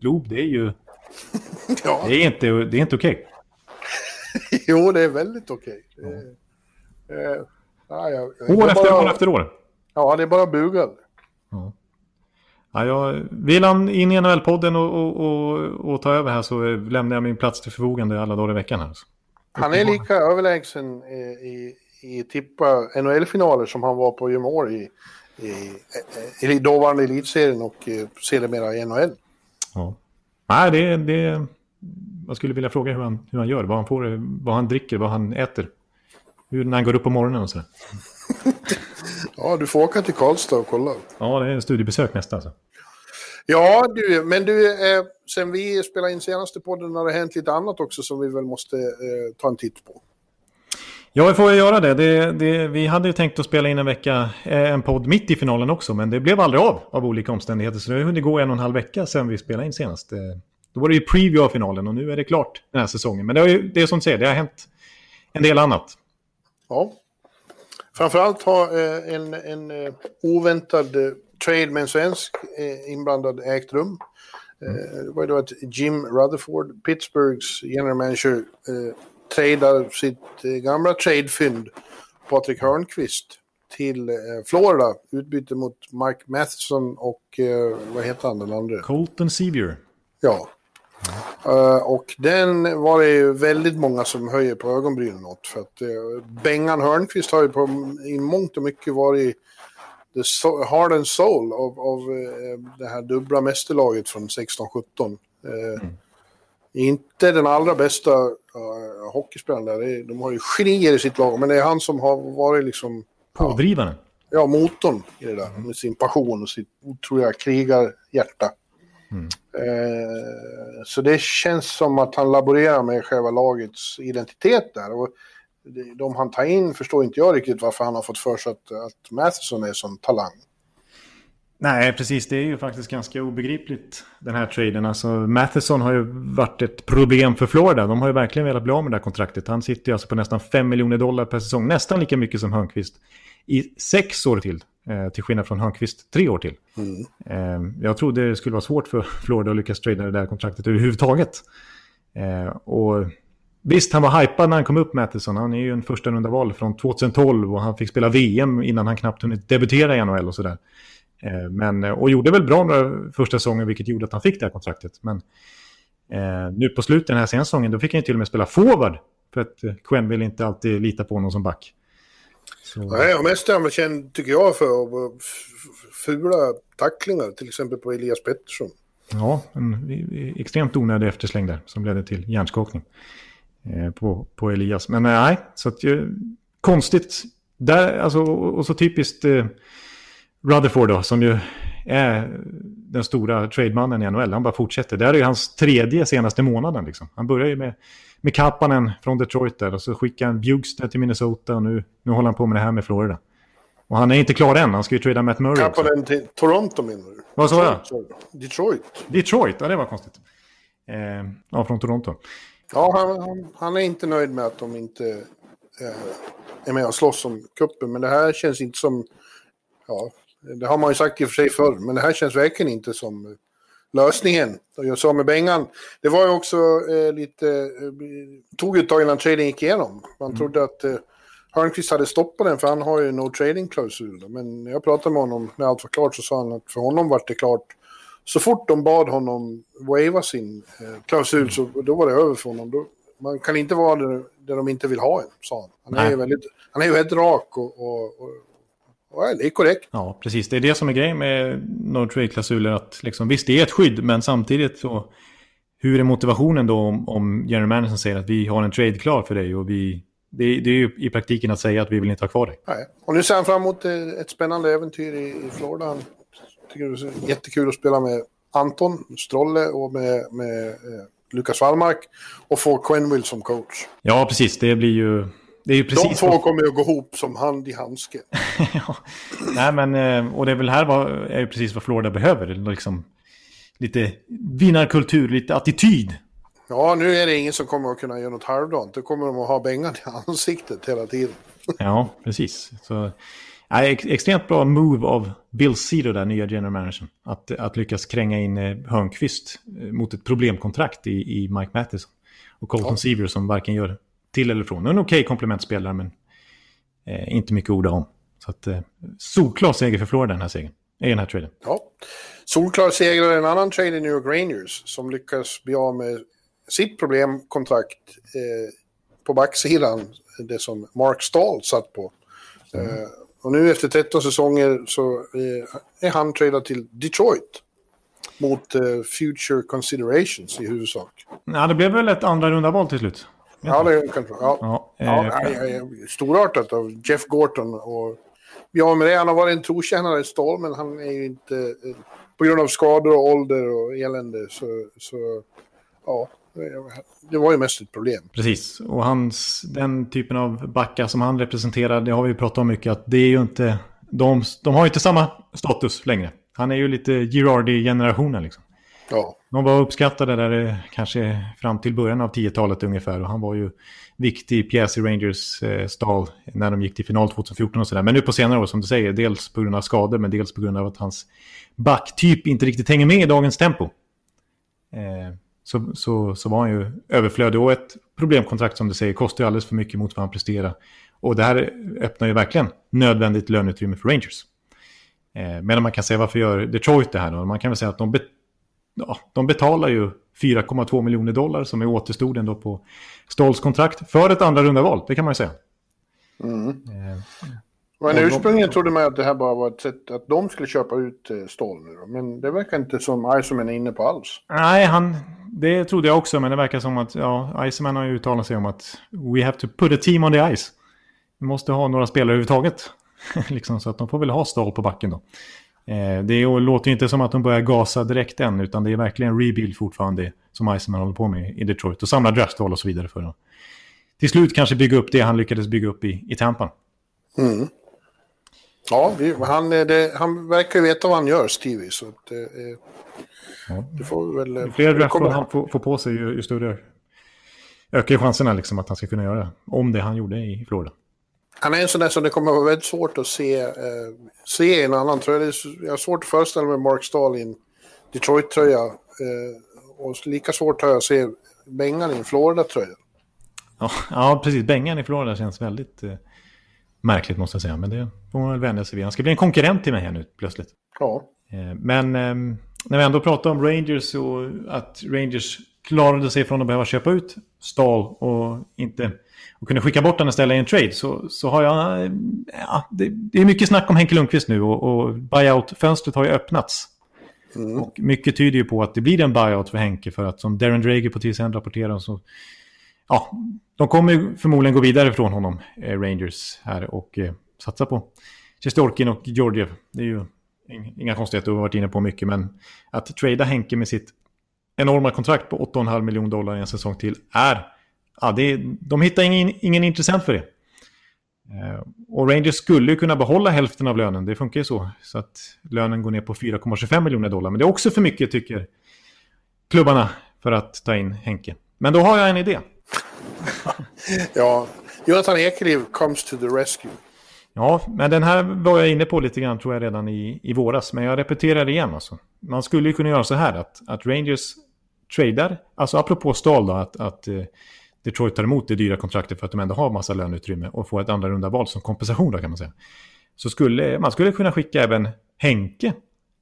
Loob, det är ju ja. Det är inte, det är inte okej. Okay. jo, det är väldigt okej. Okay. Eh, eh, ja, år efter bara, år efter år. Ja, det är bara bugal. Ja. Ja, jag, vill han in i NHL-podden och, och, och, och, ta över här så lämnar jag min plats till förfogande alla dagar i veckan. Här. Han är lika överlägsen i, i, i tippa NHL-finaler som han var på junior i, i, i, i dåvarande elitserien och eh, sedermera i NHL. Ja. Nej, det, det... Jag skulle vilja fråga hur han, hur han gör, vad han, får, vad han dricker, vad han äter. Hur, när han går upp på morgonen och sådär. ja, du får åka till Karlstad och kolla. Ja, det är en studiebesök nästa alltså. Ja, du, men du, eh, sen vi spelade in senaste podden har det hänt lite annat också som vi väl måste eh, ta en titt på. Ja, vi får göra det. det, det vi hade ju tänkt att spela in en vecka, eh, en podd mitt i finalen också, men det blev aldrig av av olika omständigheter. Så det har hunnit gå en och en halv vecka sedan vi spelade in senast. Eh, då var det ju preview av finalen och nu är det klart den här säsongen. Men det, har ju, det är som du säger, det har hänt en del annat. Ja. Framförallt har eh, en, en eh, oväntad eh, trade med en svensk inblandad ägt rum. Det var ju då att Jim Rutherford, Pittsburghs general manager, eh, tradar sitt gamla tradefynd Patrik Hörnqvist till Florida. Utbyte mot Mike Matheson och vad heter han den andra? Colton Sevier. Ja. Uh, och den var det ju väldigt många som höjer på ögonbrynen åt. För att uh, Bengan Hörnqvist har ju på, i mångt och mycket varit the so heart and soul av, av uh, det här dubbla mästerlaget från 16-17. Mm. Inte den allra bästa uh, hockeyspelaren där. De har ju genier i sitt lag, men det är han som har varit liksom... Pådrivaren? Ja, motorn i det där. Med sin passion och sitt otroliga krigarhjärta. Mm. Eh, så det känns som att han laborerar med själva lagets identitet där. Och de han tar in förstår inte jag riktigt varför han har fått för sig att, att Matheson är som talang. Nej, precis. Det är ju faktiskt ganska obegripligt den här traden. Alltså, Matheson har ju varit ett problem för Florida. De har ju verkligen velat bli av med det här kontraktet. Han sitter ju alltså på nästan 5 miljoner dollar per säsong. Nästan lika mycket som Hörnqvist. I sex år till. Eh, till skillnad från Hörnqvist tre år till. Mm. Eh, jag trodde det skulle vara svårt för Florida att lyckas trada det där kontraktet överhuvudtaget. Eh, och visst, han var hypad när han kom upp, Matheson. Han är ju en första runda val från 2012 och han fick spela VM innan han knappt hunnit debutera i NHL och sådär. Eh, men, eh, och gjorde väl bra några första säsongen, vilket gjorde att han fick det här kontraktet. Men eh, nu på slutet den här senaste säsongen, då fick han ju till och med spela forward. För att eh, Quen vill inte alltid lita på honom som back. Så... Nej, och mest är han väl känd, tycker jag, för fula tacklingar, till exempel på Elias Pettersson. Ja, en extremt onödig eftersläng där som ledde till hjärnskakning eh, på, på Elias. Men nej, så att, eh, konstigt. Där, alltså, och så typiskt eh, Rutherford då, som ju är den stora trademannen i NHL. Han bara fortsätter. Det här är ju hans tredje senaste månaden. Liksom. Han börjar ju med, med Kappanen från Detroit där och så skickar han Bjugstad till Minnesota och nu, nu håller han på med det här med Florida. Och han är inte klar än. Han ska ju trada Matt Murray Kappanen till Toronto menar du? Vad sa jag? Detroit. Detroit, ja det var konstigt. Eh, ja, från Toronto. Ja, han, han, han, är inte nöjd med att de inte eh, är med och slåss om kuppen. Men det här känns inte som... Ja, det har man ju sagt i och för sig förr, men det här känns verkligen inte som lösningen. Jag sa med Bengan, det var ju också eh, lite, eh, tog ett tag innan trading gick igenom. Man mm. trodde att eh, Hörnqvist hade stoppat den för han har ju no trading-klausul. Men när jag pratade med honom när allt var klart så sa han att för honom var det klart. Så fort de bad honom wava sin eh, klausul så då var det över för honom. Då, man kan inte vara där, där de inte vill ha en, sa han. Han är ju väldigt, han är ju väldigt rak och, och, och Ja, det är korrekt. Ja, precis. Det är det som är grejen med no trade-klausuler. Att liksom, visst, det är ett skydd, men samtidigt så... Hur är motivationen då om, om general manager säger att vi har en trade klar för dig och vi... Det, det är ju i praktiken att säga att vi vill inte ha kvar dig. Nej. Och nu ser han fram emot ett spännande äventyr i, i Florida. Han tycker det är jättekul att spela med Anton Strolle och med, med eh, Lukas Wallmark. Och få Quenville som coach. Ja, precis. Det blir ju det är ju precis De två kommer att gå ihop som hand i handske. ja. Nej, men, eh, och det är väl här vad, är ju precis vad Florida behöver. Liksom, lite vinnarkultur, lite attityd. Ja, nu är det ingen som kommer att kunna göra något halvdant. Då kommer de att ha bängan i ansiktet hela tiden. ja, precis. Så, ja, extremt bra move av Bill Cedar, där nya general managern. Att, att lyckas kränga in eh, Hörnqvist eh, mot ett problemkontrakt i, i Mike Matheson. Och Colton ja. Seaver som varken gör till eller från. En okej okay komplementspelare, men eh, inte mycket att orda om. Så att, eh, solklar seger för Florida den här segern. I den här traden. Ja. Solklar seger i en annan trade i New York Rangers som lyckas bli av med sitt problemkontrakt eh, på backsidan. Det som Mark Stahl satt på. Mm. Eh, och nu efter 13 säsonger så eh, är han tradad till Detroit. Mot eh, Future Considerations i huvudsak. Ja, det blev väl ett andra runda val till slut. Ja, det kan ja. ja, ja, eh, ja, ja, Storartat av Jeff Gorton. Och, ja, det, han har varit en trotjänare i Stål, men han är ju inte... på grund av skador och ålder och elände så, så ja, det var ju mest ett problem. Precis, och hans, den typen av backar som han representerar, det har vi pratat om mycket, att det är ju inte, de, de har ju inte samma status längre. Han är ju lite Girardi-generationen liksom. Ja. De var uppskattade där eh, kanske fram till början av 10-talet ungefär. Och han var ju viktig pjäs i Rangers eh, stall när de gick till final 2014 och sådär. Men nu på senare år som du säger, dels på grund av skador men dels på grund av att hans backtyp inte riktigt hänger med i dagens tempo. Eh, så, så, så var han ju överflödig. Och ett problemkontrakt som du säger kostar ju alldeles för mycket mot vad han presterar. Och det här öppnar ju verkligen nödvändigt löneutrymme för Rangers. Eh, medan man kan säga varför gör Detroit det här då? Man kan väl säga att de, ja, de betalar ju 4,2 miljoner dollar som är återstoden då på Stolls kontrakt för ett andra runda val. Det kan man ju säga. Mm. Eh, men ursprungligen trodde man att det här bara var ett sätt att de skulle köpa ut eh, Stoll nu då. Men det verkar inte som Iceman är inne på alls. Nej, han, det trodde jag också. Men det verkar som att ja, Iceman har ju uttalat sig om att we have to put a team on the ice. Vi måste ha några spelare överhuvudtaget. liksom, så att de får väl ha Stoll på backen då. Eh, det låter inte som att de börjar gasa direkt än, utan det är verkligen rebuild fortfarande som Iceman håller på med i Detroit. Och samla draftval och så vidare för att till slut kanske bygga upp det han lyckades bygga upp i, i Tampa. Mm. Ja, han, det, han verkar veta vad han gör, Stevie. Så att, eh, ja. det får väl... Ju fler draftval han får, får, på sig, ju, ju större ökar chanserna liksom att han ska kunna göra det. Om det han gjorde i Florida. Han är en sån där som det kommer att vara väldigt svårt att se, eh, se en annan tröja. Jag har svårt att föreställa mig Mark Stahl i en Detroit-tröja. Eh, och lika svårt har jag att se Bengan i en Florida-tröja. Ja, ja, precis. Bengan i Florida känns väldigt eh, märkligt måste jag säga. Men det får man väl vänja sig vid. Han ska bli en konkurrent till mig här nu plötsligt. Ja. Eh, men ehm, när vi ändå pratar om Rangers och att Rangers klarade sig från att behöva köpa ut Stahl och inte och kunde skicka bort den istället i en trade så, så har jag... Ja, det, det är mycket snack om Henke Lundqvist nu och, och buyout-fönstret har ju öppnats. Mm. Och mycket tyder ju på att det blir en buyout för Henke för att som Darren Drager på TSN rapporterar så... Ja, de kommer förmodligen gå vidare från honom, eh, Rangers här och eh, satsa på Chestorkin och Georgiev. Det är ju inga konstigheter, du har varit inne på mycket, men att trada Henke med sitt enorma kontrakt på 8,5 miljoner dollar i en säsong till är ja, det, de hittar ingen, ingen intressent för det. Eh, och Rangers skulle ju kunna behålla hälften av lönen, det funkar ju så. Så att lönen går ner på 4,25 miljoner dollar. Men det är också för mycket tycker klubbarna för att ta in Henke. Men då har jag en idé. ja, Jonathan Ekeliv comes to the rescue. Ja, men den här var jag inne på lite grann tror jag redan i, i våras. Men jag repeterar det igen alltså. Man skulle ju kunna göra så här att, att Rangers tradar, alltså apropå Stahl då, att, att eh, Detroit tar emot det dyra kontraktet för att de ändå har massa löneutrymme och får ett andra runda val som kompensation då kan man säga. Så skulle man skulle kunna skicka även Henke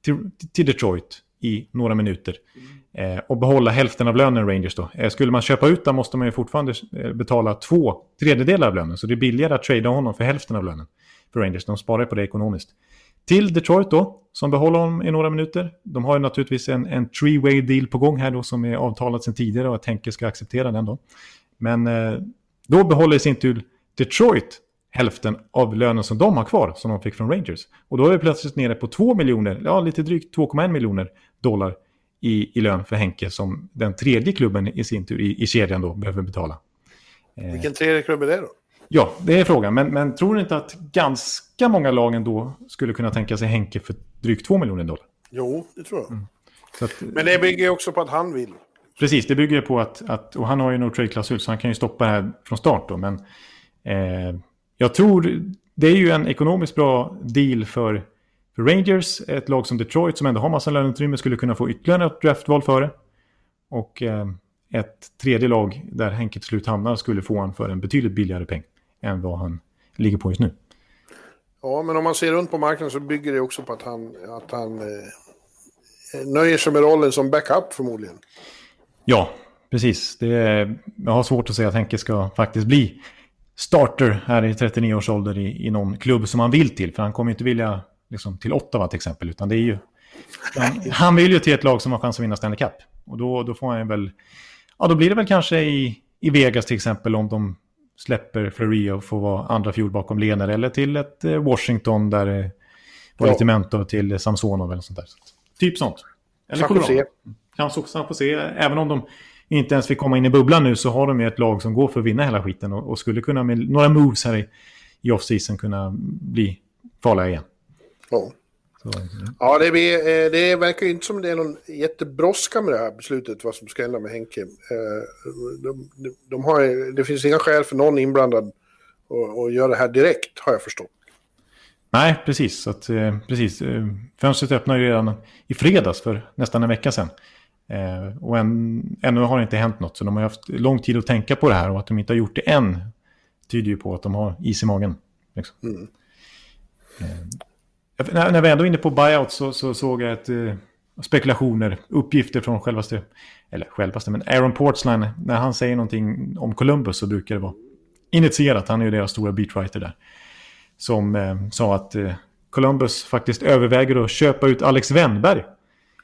till, till Detroit i några minuter. Eh, och behålla hälften av lönen Rangers då. Eh, skulle man köpa ut den måste man ju fortfarande eh, betala två tredjedelar av lönen. Så det är billigare att trada honom för hälften av lönen för Rangers. De sparar på det ekonomiskt. Till Detroit då, som behåller honom i några minuter. De har ju naturligtvis en, en three-way deal på gång här då som är avtalat sedan tidigare och att Henke ska acceptera den då. Men eh, då behåller i sin tur Detroit hälften av lönen som de har kvar, som de fick från Rangers. Och då är vi plötsligt nere på 2 miljoner, ja lite drygt 2,1 miljoner dollar i, i lön för Henke som den tredje klubben i sin tur i, i kedjan då behöver betala. Eh. Vilken tredje klubb är det då? Ja, det är frågan. Men, men tror du inte att ganska många lagen då skulle kunna tänka sig Henke för drygt 2 miljoner dollar? Jo, det tror jag. Mm. Att, men det bygger också på att han vill. Precis, det bygger på att, att och han har ju no trade-klausul så han kan ju stoppa det här från start då. Men eh, jag tror det är ju en ekonomiskt bra deal för, för Rangers. Ett lag som Detroit som ändå har massa löneutrymme skulle kunna få ytterligare ett draftval före. Och eh, ett tredje lag där Henke till slut hamnar skulle få han för en betydligt billigare peng än vad han ligger på just nu. Ja, men om man ser runt på marknaden så bygger det också på att han, att han eh, nöjer sig med rollen som backup förmodligen. Ja, precis. Det är, jag har svårt att säga att Henke ska faktiskt bli starter här i 39 års ålder i, i någon klubb som han vill till. För han kommer inte vilja liksom, till Ottawa till exempel. Utan det är ju, han, han, vill ju till ett lag som har chans att vinna Stanley Cup. Och då, då får han väl... Ja, då blir det väl kanske i, i Vegas till exempel om de släpper Fleury och får vara andra fjol bakom Lener. Eller till ett eh, Washington där det var ja. lite mentor till Samsonov eller sånt där. Typ sånt. Eller San Jose. Kanske också San Jose. Även om de inte ens fick komma in i bubblan nu så har de ju ett lag som går för att vinna hela skiten och, och skulle kunna med några moves här i, i off-season kunna bli farliga igen. Ja. Så, ja. det, blir, eh, det verkar ju inte som det är någon jättebrådska med det här beslutet vad som ska hända med Henke. Eh, de, de, de har, det finns inga skäl för någon inblandad att göra det här direkt, har jag förstått. Nej, precis. Att, eh, precis. Fönstret öppnade ju redan i fredags för nästan en vecka sedan. och än, ännu har det inte hänt något, så de har haft lång tid att tänka på det här och att de inte har gjort det än tyder ju på att de har is i magen. Liksom. Mm. När, när vi ändå är inne på buyout så, så såg jag ett eh, spekulationer, uppgifter från självaste, eller självaste, men Aaron Portsline, när han säger någonting om Columbus så brukar det vara initierat, han är ju deras stora beatwriter där, som eh, sa att eh, Columbus faktiskt överväger att köpa ut Alex Wennberg.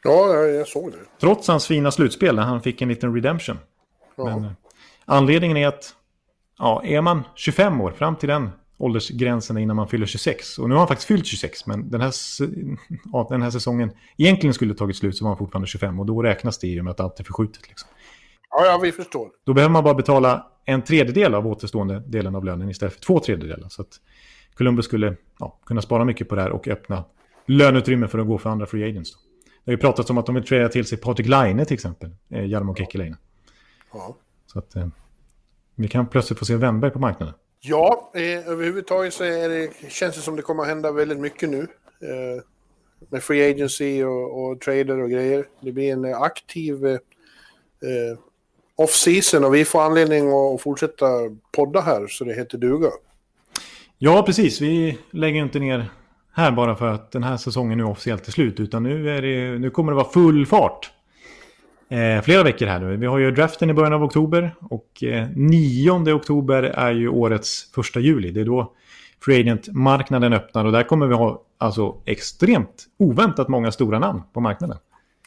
Ja, jag såg det. Trots hans fina slutspel när han fick en liten redemption. Ja. Men, eh, anledningen är att ja, är man 25 år fram till den åldersgränserna innan man fyller 26. Och nu har han faktiskt fyllt 26, men den här, ja, den här säsongen egentligen skulle tagit slut så var han fortfarande 25 och då räknas det i och med att allt är förskjutet. Liksom. Ja, ja, vi förstår. Då behöver man bara betala en tredjedel av återstående delen av lönen istället för två tredjedelar. Så att Columbus skulle ja, kunna spara mycket på det här och öppna löneutrymme för att gå för andra free agents. Då. Det har ju pratats om att de vill trada till sig Patrik Laine till exempel, eh, Jarmo Kekkeläinen. Ja. Så att eh, vi kan plötsligt få se Wennberg på marknaden. Ja, eh, överhuvudtaget så är det, känns det som det kommer att hända väldigt mycket nu. Eh, med free agency och, och, trader och grejer. Det blir en aktiv eh, eh, off-season och vi får anledning att fortsätta podda här så det heter duga. Ja, precis. Vi lägger inte ner här bara för att den här säsongen nu officiellt är slut. Utan nu, är det, nu kommer det vara full fart eh, flera veckor här nu. Vi har ju draften i början av oktober och eh, 9 oktober är ju årets första juli. Det är då Free Agent-marknaden öppnar och där kommer vi ha alltså extremt oväntat många stora namn på marknaden.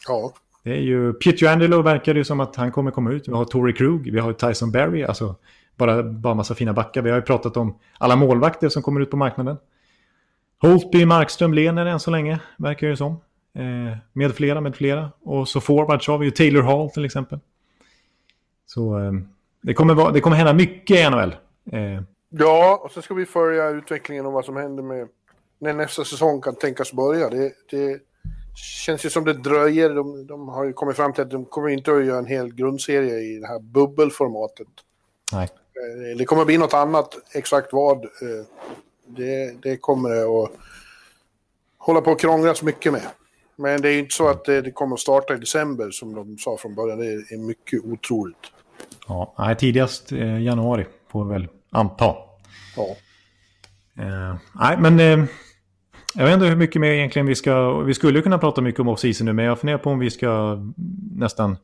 Ja. Det är ju Pietro Angelo verkar det som att han kommer komma ut. Vi har Tory Krug, vi har Tyson Berry, alltså bara, bara massa fina backar. Vi har ju pratat om alla målvakter som kommer ut på marknaden. Holtby, Markström, Lehner än så länge, verkar det som. Eh, med flera, med flera. Och så forwards har vi ju Taylor Hall till exempel. Så eh, det, kommer vara, det kommer hända mycket i NHL. Eh. Ja, och så ska vi följa utvecklingen och vad som händer med när nästa säsong kan tänkas börja. Det, det känns ju som det dröjer. De, de, har ju kommit fram till att de kommer inte att göra en hel grundserie i det här bubbelformatet. Nej. Det kommer bli något annat, exakt vad. Det, det kommer det att hålla på att krånglas mycket med. Men det är inte så att det kommer att starta i december som de sa från början. Det är mycket otroligt. Ja, nej, tidigast eh, januari får vi väl anta. Ja. Eh, nej, men eh, jag vet inte hur mycket mer egentligen vi ska... Vi skulle kunna prata mycket om off-season nu, men jag funderar på om vi ska nästan...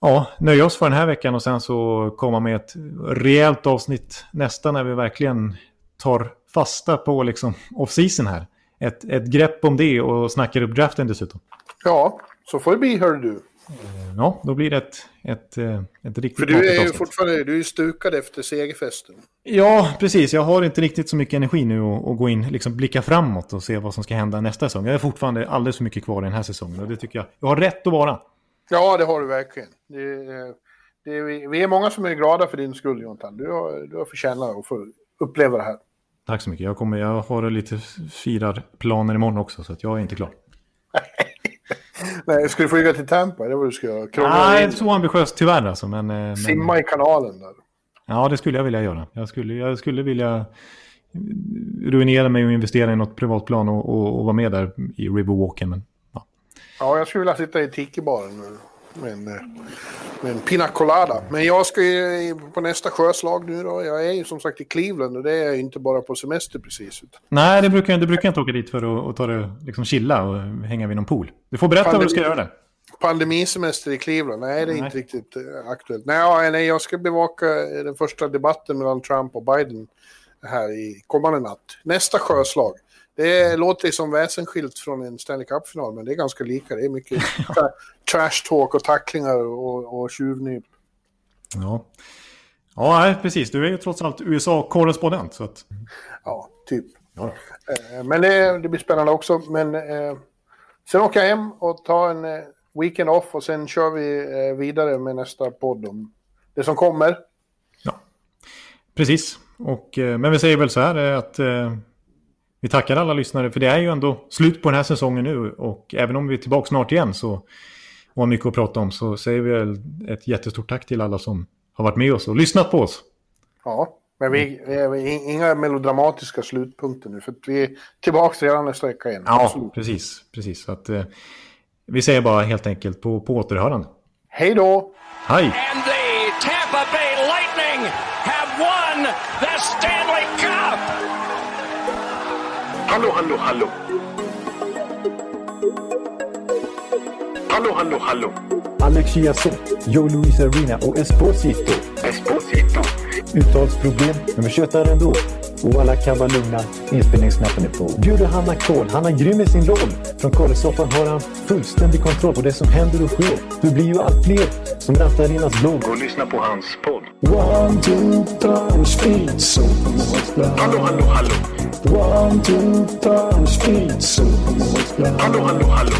Ja, nöja oss för den här veckan och sen så komma med ett rejält avsnitt nästa när vi verkligen tar fasta på liksom off-season här ett, ett grepp om det och snackar upp draften dessutom. Ja, så får det bli, hör du. Eh, ja, då blir det ett, ett, eh, ett riktigt För du är ju fortfarande du är stukad efter segerfesten. Ja, precis. Jag har inte riktigt så mycket energi nu att, gå in, liksom blicka framåt och se vad som ska hända nästa säsong. Jag är fortfarande alldeles för mycket kvar i den här säsongen och det tycker jag. Jag har rätt att vara. Ja, det har du verkligen. Det, det, vi är många som är glada för din skull, Jonathan. Du har, du har förtjänat att få uppleva det här. Tack så mycket. Jag, kommer, jag har lite firarplaner imorgon också så att jag är inte klar. Nej, ska du flyga till Tampa? Det var du ska göra? Nej, inte så ambitiöst tyvärr alltså. Men, eh, Simma men... i kanalen där. Ja, det skulle jag vilja göra. Jag skulle, jag skulle vilja ruinera mig och investera i något privatplan och, och, och vara med där i Riverwalken. Men, ja. ja, jag skulle vilja sitta i tikibaren med en, med en pina colada. Men jag ska ju på nästa sjöslag nu då. Jag är ju som sagt i Cleveland och det är inte bara på semester precis. Nej, det brukar, du brukar inte åka dit för att och ta det, liksom chilla och hänga vid någon pool. Du får berätta Pandemi, vad du ska göra där. Pandemisemester i Cleveland? Nej, det är nej. inte riktigt uh, aktuellt. Nej, nej, jag ska bevaka den första debatten mellan Trump och Biden här i kommande natt. Nästa sjöslag. Det låter som väsensskilt från en Stanley Cup-final, men det är ganska lika. Det är mycket trash talk och tacklingar och, och tjuvnyp. Ja. ja, precis. Du är ju trots allt USA-korrespondent. Så att... Ja, typ. Ja. Eh, men det, det, blir spännande också. Men eh, sen åka hem och ta en eh, weekend off och sen kör vi eh, vidare med nästa podd om det som kommer. Ja, precis. Och, men vi säger väl så här att eh, vi tackar alla lyssnare för det är ju ändå slut på den här säsongen nu och även om vi är tillbaka snart igen så och har mycket att prata om så säger vi väl ett jättestort tack till alla som har varit med oss och lyssnat på oss. Ja, men vi, vi är inga melodramatiska slutpunkter nu för vi är tillbaka redan nästa vecka igen. Ja, Absolut. precis. precis. Så att, eh, vi säger bara helt enkelt på, på återhörande. Hej då! Hej! And the Tampa Bay Lightning have won the Stanley Cup! Hallå, hallå, hallå! Hallå, hallå, hallå! Alex Chiazot, Joe Luis Arena och Esposito. Esposito. Uttalsproblem, men vi tjötar ändå. Och alla kan vara lugna, inspelningsknappen är på. Bjuder Hanna Kohl, han är grym i sin roll. Från Kållesoffan har han fullständig kontroll på det som händer och sker. Det blir ju allt fler som rattar in hans blogg. Och lyssna på hans podd. One, two, speed, so Hallå, hallå, hallå! One, two, speed, so Hallå, hallå, hallå!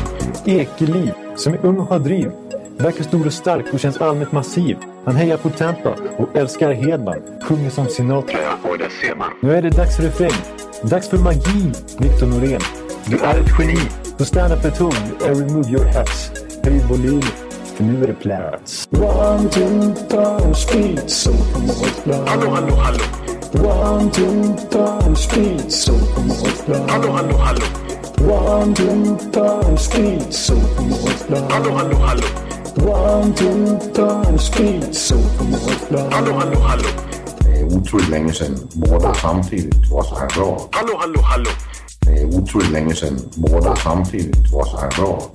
Ekeliv, som är ung och har driv. Verkar stor och stark och känns allmänt massiv. Han hejar på Tampa och älskar Hedman. Sjunger som Sinatra. Ja, och där ser man. Nu är det dags för refräng. Dags för magi, Victor Norén. Du är ett geni. Så stand up at home and remove your hats. Höj volym, för nu är det plats. One, two, three, speed, so Hallå, hallå, hallå! One, two, three, speed, so Hallå, hallå, hallå! One, two, three, speed, so Hallå, hallå, hallå! One, two, three, speed, so Hallå, hallå, hallå! Det är otroligt länge sedan båda samtidigt var så här bra. Hallå, hallå, hallå! Det är otroligt länge sedan båda samtidigt var så här bra.